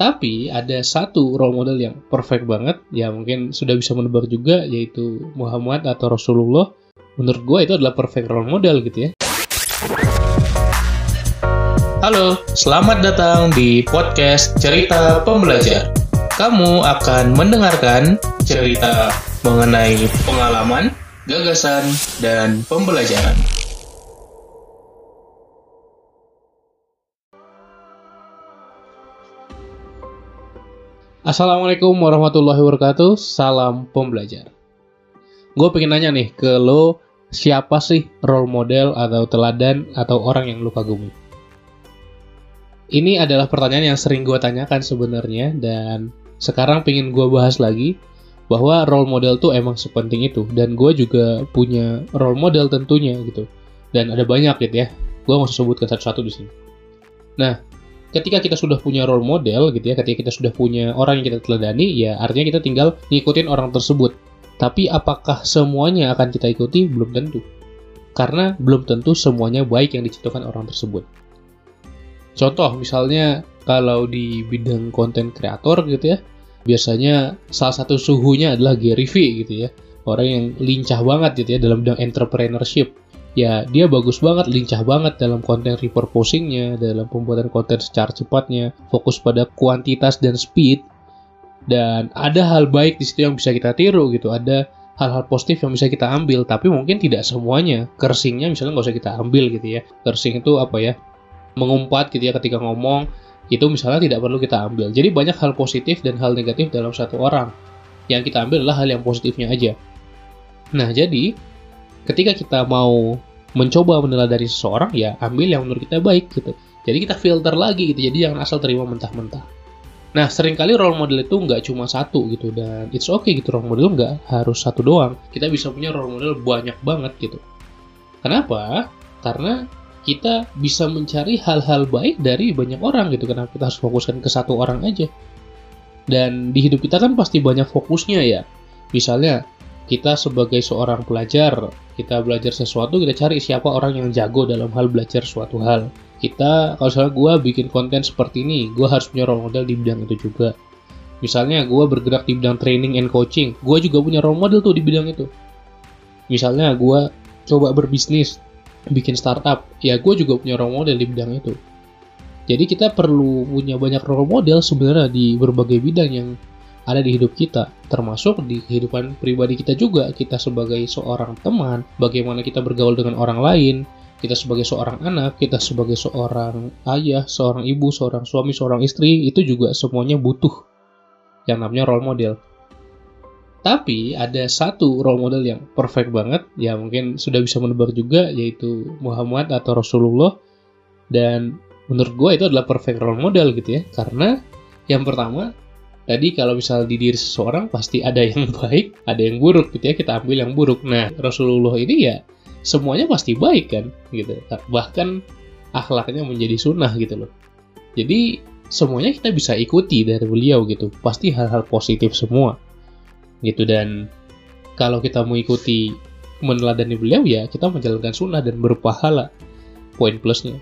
Tapi ada satu role model yang perfect banget, ya mungkin sudah bisa menebak juga, yaitu Muhammad atau Rasulullah. Menurut gue itu adalah perfect role model gitu ya. Halo, selamat datang di podcast Cerita Pembelajar. Kamu akan mendengarkan cerita mengenai pengalaman, gagasan, dan pembelajaran. Assalamualaikum warahmatullahi wabarakatuh, salam pembelajar. Gue pengen nanya nih ke lo, siapa sih role model atau teladan atau orang yang lo kagumi? Ini adalah pertanyaan yang sering gue tanyakan sebenarnya dan sekarang pengen gue bahas lagi bahwa role model tuh emang sepenting itu dan gue juga punya role model tentunya gitu dan ada banyak gitu ya gue mau sebutkan satu-satu di sini. Nah ketika kita sudah punya role model gitu ya, ketika kita sudah punya orang yang kita teladani, ya artinya kita tinggal ngikutin orang tersebut. Tapi apakah semuanya akan kita ikuti? Belum tentu. Karena belum tentu semuanya baik yang dicontohkan orang tersebut. Contoh misalnya kalau di bidang konten kreator gitu ya, biasanya salah satu suhunya adalah Gary V gitu ya. Orang yang lincah banget gitu ya dalam bidang entrepreneurship ya dia bagus banget, lincah banget dalam konten repurposingnya, dalam pembuatan konten secara cepatnya, fokus pada kuantitas dan speed, dan ada hal baik di situ yang bisa kita tiru gitu, ada hal-hal positif yang bisa kita ambil, tapi mungkin tidak semuanya. Kersingnya misalnya nggak usah kita ambil gitu ya. Kersing itu apa ya? Mengumpat gitu ya ketika ngomong, itu misalnya tidak perlu kita ambil. Jadi banyak hal positif dan hal negatif dalam satu orang. Yang kita ambil adalah hal yang positifnya aja. Nah, jadi ketika kita mau mencoba meneladani seseorang ya ambil yang menurut kita baik gitu. Jadi kita filter lagi gitu. Jadi jangan asal terima mentah-mentah. Nah sering kali role model itu nggak cuma satu gitu. Dan it's okay gitu. Role model nggak harus satu doang. Kita bisa punya role model banyak banget gitu. Kenapa? Karena kita bisa mencari hal-hal baik dari banyak orang gitu. Kenapa kita harus fokuskan ke satu orang aja. Dan di hidup kita kan pasti banyak fokusnya ya. Misalnya kita sebagai seorang pelajar, kita belajar sesuatu, kita cari siapa orang yang jago dalam hal belajar suatu hal. Kita, kalau misalnya gue bikin konten seperti ini, gue harus punya role model di bidang itu juga. Misalnya gue bergerak di bidang training and coaching, gue juga punya role model tuh di bidang itu. Misalnya gue coba berbisnis, bikin startup, ya gue juga punya role model di bidang itu. Jadi kita perlu punya banyak role model sebenarnya di berbagai bidang yang ada di hidup kita, termasuk di kehidupan pribadi kita juga. Kita sebagai seorang teman, bagaimana kita bergaul dengan orang lain, kita sebagai seorang anak, kita sebagai seorang ayah, seorang ibu, seorang suami, seorang istri, itu juga semuanya butuh yang namanya role model. Tapi ada satu role model yang perfect banget, ya mungkin sudah bisa menebak juga, yaitu Muhammad atau Rasulullah. Dan menurut gue itu adalah perfect role model gitu ya, karena yang pertama Tadi kalau misal di diri seseorang pasti ada yang baik, ada yang buruk gitu ya, kita ambil yang buruk. Nah, Rasulullah ini ya semuanya pasti baik kan gitu. Bahkan akhlaknya menjadi sunnah gitu loh. Jadi semuanya kita bisa ikuti dari beliau gitu. Pasti hal-hal positif semua. Gitu dan kalau kita mau ikuti meneladani beliau ya kita menjalankan sunnah dan berpahala. Poin plusnya.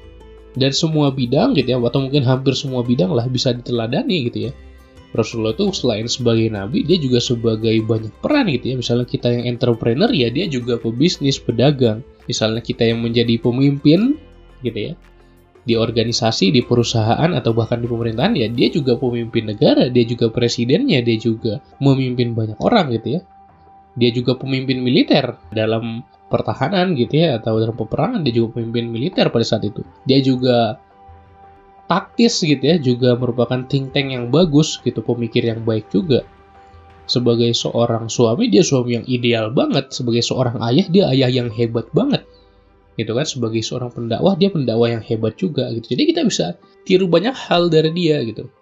Dan semua bidang gitu ya, atau mungkin hampir semua bidang lah bisa diteladani gitu ya Rasulullah itu selain sebagai nabi, dia juga sebagai banyak peran gitu ya. Misalnya kita yang entrepreneur ya dia juga pebisnis, pedagang. Misalnya kita yang menjadi pemimpin gitu ya di organisasi, di perusahaan atau bahkan di pemerintahan ya dia juga pemimpin negara, dia juga presidennya, dia juga memimpin banyak orang gitu ya. Dia juga pemimpin militer dalam pertahanan gitu ya atau dalam peperangan dia juga pemimpin militer pada saat itu. Dia juga taktis gitu ya juga merupakan think tank yang bagus gitu pemikir yang baik juga. Sebagai seorang suami dia suami yang ideal banget. Sebagai seorang ayah dia ayah yang hebat banget. Gitu kan sebagai seorang pendakwah dia pendakwah yang hebat juga gitu. Jadi kita bisa tiru banyak hal dari dia gitu.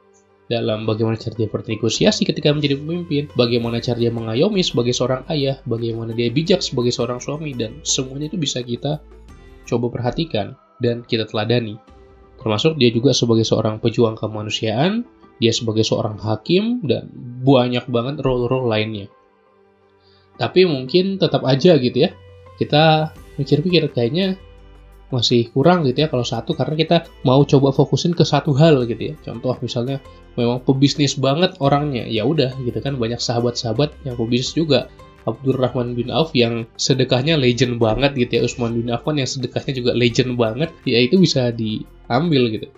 Dalam bagaimana cara dia bernegosiasi ketika menjadi pemimpin, bagaimana cara dia mengayomi sebagai seorang ayah, bagaimana dia bijak sebagai seorang suami, dan semuanya itu bisa kita coba perhatikan dan kita teladani. Termasuk dia juga sebagai seorang pejuang kemanusiaan, dia sebagai seorang hakim, dan banyak banget role-role lainnya. Tapi mungkin tetap aja gitu ya, kita mikir-mikir kayaknya masih kurang gitu ya kalau satu karena kita mau coba fokusin ke satu hal gitu ya contoh misalnya memang pebisnis banget orangnya ya udah gitu kan banyak sahabat-sahabat yang pebisnis juga Abdurrahman bin Auf yang sedekahnya legend banget gitu ya Usman bin Affan yang sedekahnya juga legend banget ya itu bisa diambil gitu.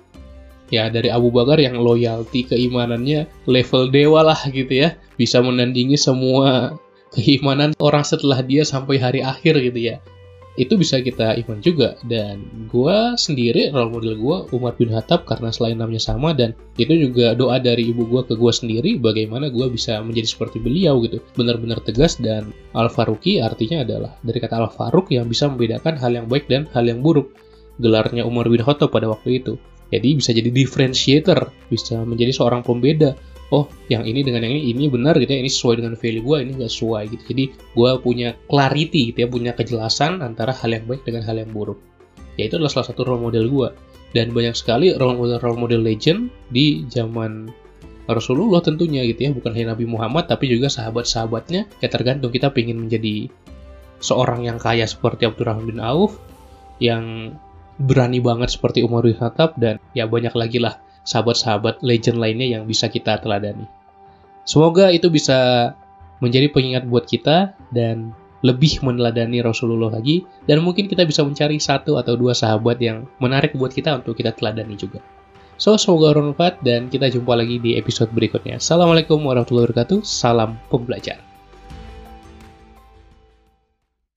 Ya dari Abu Bakar yang loyalty keimanannya level dewa lah gitu ya. Bisa menandingi semua keimanan orang setelah dia sampai hari akhir gitu ya. Itu bisa kita iman juga. Dan gue sendiri role model gue Umar bin Khattab karena selain namanya sama dan itu juga doa dari ibu gue ke gue sendiri bagaimana gue bisa menjadi seperti beliau gitu. Benar-benar tegas dan al faruqi artinya adalah dari kata al faruq yang bisa membedakan hal yang baik dan hal yang buruk gelarnya Umar bin Khattab pada waktu itu. Jadi bisa jadi differentiator bisa menjadi seorang pembeda. Oh yang ini dengan yang ini ini benar gitu ya ini sesuai dengan value gue ini nggak sesuai gitu. Jadi gue punya clarity gitu ya punya kejelasan antara hal yang baik dengan hal yang buruk. Ya itu adalah salah satu role model gue dan banyak sekali role model role model legend di zaman Rasulullah tentunya gitu ya bukan hanya Nabi Muhammad tapi juga sahabat-sahabatnya. Ya tergantung kita ingin menjadi seorang yang kaya seperti Abdurrahman bin Auf yang berani banget seperti Umar bin Khattab dan ya banyak lagi lah sahabat-sahabat legend lainnya yang bisa kita teladani. Semoga itu bisa menjadi pengingat buat kita dan lebih meneladani Rasulullah lagi dan mungkin kita bisa mencari satu atau dua sahabat yang menarik buat kita untuk kita teladani juga. So, semoga bermanfaat dan kita jumpa lagi di episode berikutnya. Assalamualaikum warahmatullahi wabarakatuh. Salam pembelajar.